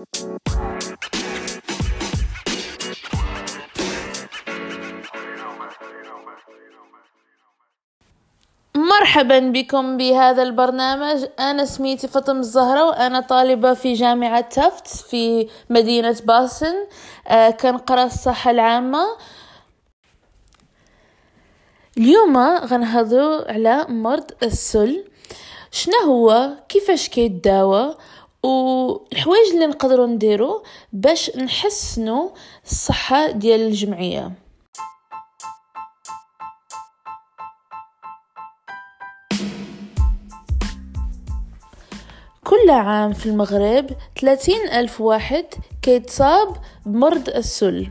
مرحبا بكم بهذا البرنامج. أنا سميتي فاطمة الزهرة وأنا طالبة في جامعة تفت في مدينة باسن آه، كنقرأ الصحة العامة. اليوم غنهضروا على مرض السل. شنو هو؟ كيفاش كيتداوى؟ والحوايج اللي نقدروا نديرو باش نحسنوا الصحة ديال الجمعية. كل عام في المغرب 30 ألف واحد كيتصاب بمرض السل.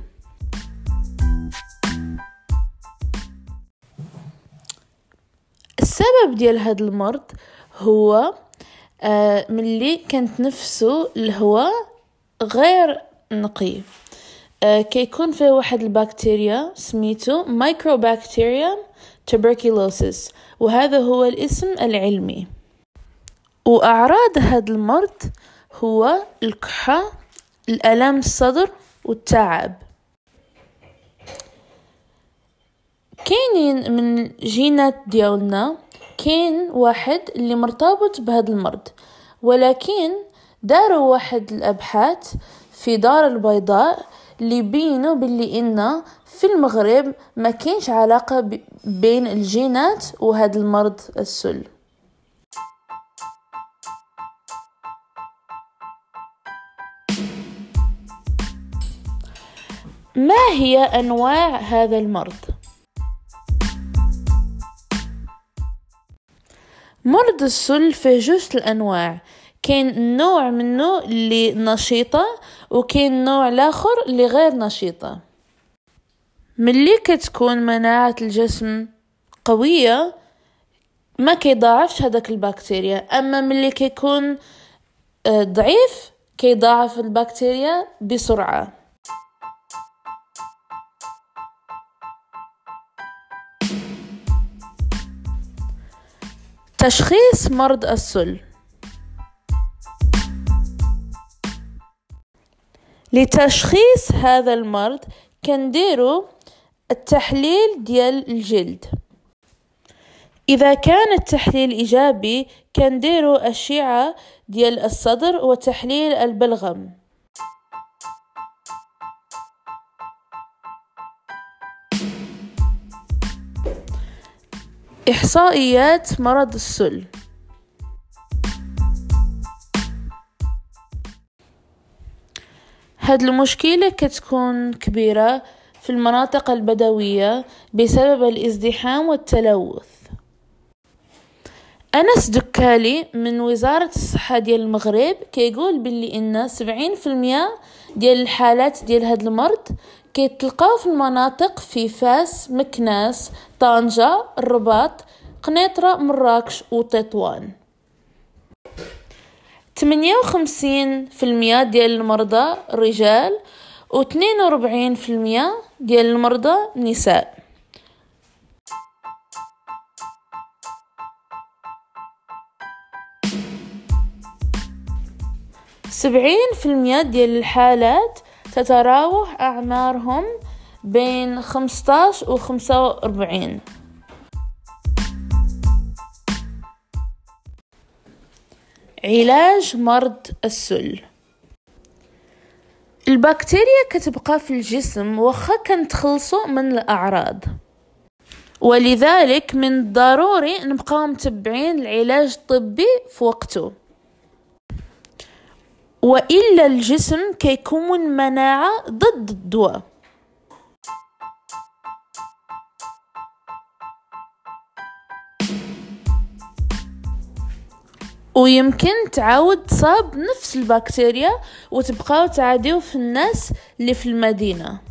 السبب ديال هذا المرض هو آه ملي كنتنفسو الهواء غير نقي. آه كيكون فيه واحد البكتيريا سميتو مايكروبكتيريا tuberculosis وهذا هو الاسم العلمي. وأعراض هذا المرض هو الكحة الألم الصدر والتعب. كاينين من الجينات ديالنا كاين واحد اللي مرتبط بهذا المرض. ولكن داروا واحد الأبحاث في دار البيضاء اللي بينوا باللي إن في المغرب ما كاينش علاقة بين الجينات وهذا المرض السل. ما هي أنواع هذا المرض؟ مرض السل فيه جوج الأنواع. كاين نوع منه اللي نشيطة وكاين نوع الآخر اللي غير نشيطة. ملي كتكون مناعة الجسم قوية ما كيضاعفش هذاك البكتيريا. أما ملي كيكون آه، ضعيف كيضاعف البكتيريا بسرعة. تشخيص مرض السل. لتشخيص هذا المرض كنديرو التحليل ديال الجلد. إذا كان التحليل إيجابي كنديرو أشعة ديال الصدر وتحليل البلغم. إحصائيات مرض السل. هاد المشكلة كتكون كبيرة في المناطق البدوية بسبب الازدحام والتلوث. أنس دكالي من وزارة الصحة ديال المغرب كيقول باللي إن سبعين في المية ديال الحالات ديال هاد المرض كيتلقاو في المناطق في فاس مكناس طنجة الرباط قنيطرة مراكش وتطوان تمنية وخمسين في المية ديال المرضى رجال في المية ديال المرضى نساء. سبعين في المية ديال الحالات تتراوح أعمارهم بين خمسطاش وخمسة وأربعين. علاج مرض السل. البكتيريا كتبقى في الجسم وخا كنتخلصو من الأعراض. ولذلك من الضروري نبقاو متبعين العلاج الطبي في وقته وإلا الجسم كيكون مناعة ضد الدواء. ويمكن تعاود تصاب نفس البكتيريا وتبقاو تعاديو في الناس اللي في المدينة.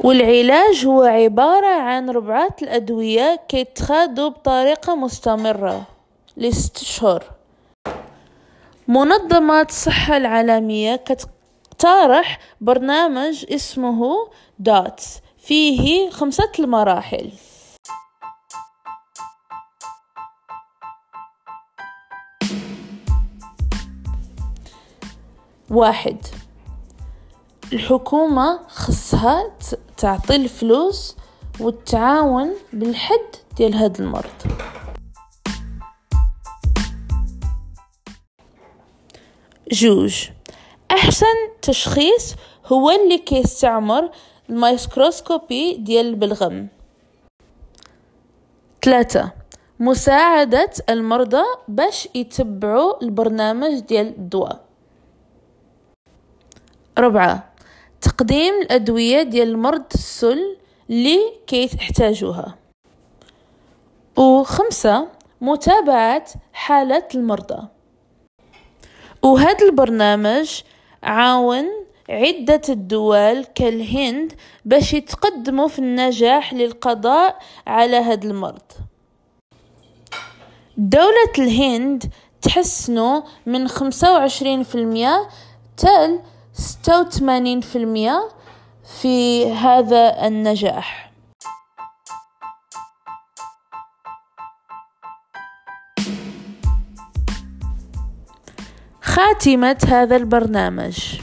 والعلاج هو عبارة عن ربعة الأدوية كيتخادو بطريقة مستمرة لستشهر منظمة الصحة العالمية كتقترح برنامج اسمه داتس. فيه خمسة المراحل. واحد. الحكومة خصها تعطي الفلوس والتعاون بالحد ديال هاد المرض. جوج أحسن تشخيص هو اللي كيستعمر الميكروسكوبي ديال البلغم ثلاثة مساعدة المرضى باش يتبعوا البرنامج ديال الدواء. ربعة تقديم الأدوية ديال المرض السل اللي كيحتاجوها وخمسة متابعة حالة المرضى. وهذا البرنامج عاون عدة الدول كالهند باش يتقدموا في النجاح للقضاء على هذا المرض. دولة الهند تحسنوا من خمسة وعشرين في المية تل ستة وثمانين في المية في هذا النجاح. خاتمة هذا البرنامج.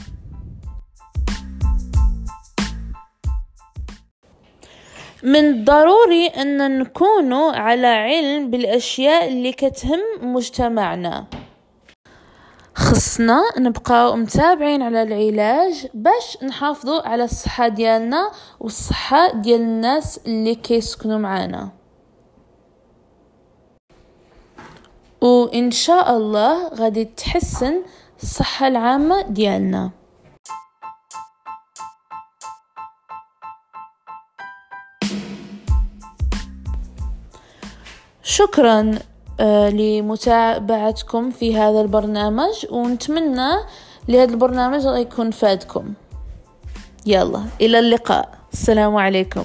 من الضروري أن نكون على علم بالأشياء اللي كتهم مجتمعنا. خصنا نبقاو متابعين على العلاج باش نحافظوا على الصحة ديالنا والصحة ديال الناس اللي كيسكنوا معانا. وإن شاء الله غادي تحسن الصحة العامة ديالنا. شكرا. لمتابعتكم في هذا البرنامج ونتمنى لهذا البرنامج يكون فادكم. يلا إلى اللقاء. السلام عليكم.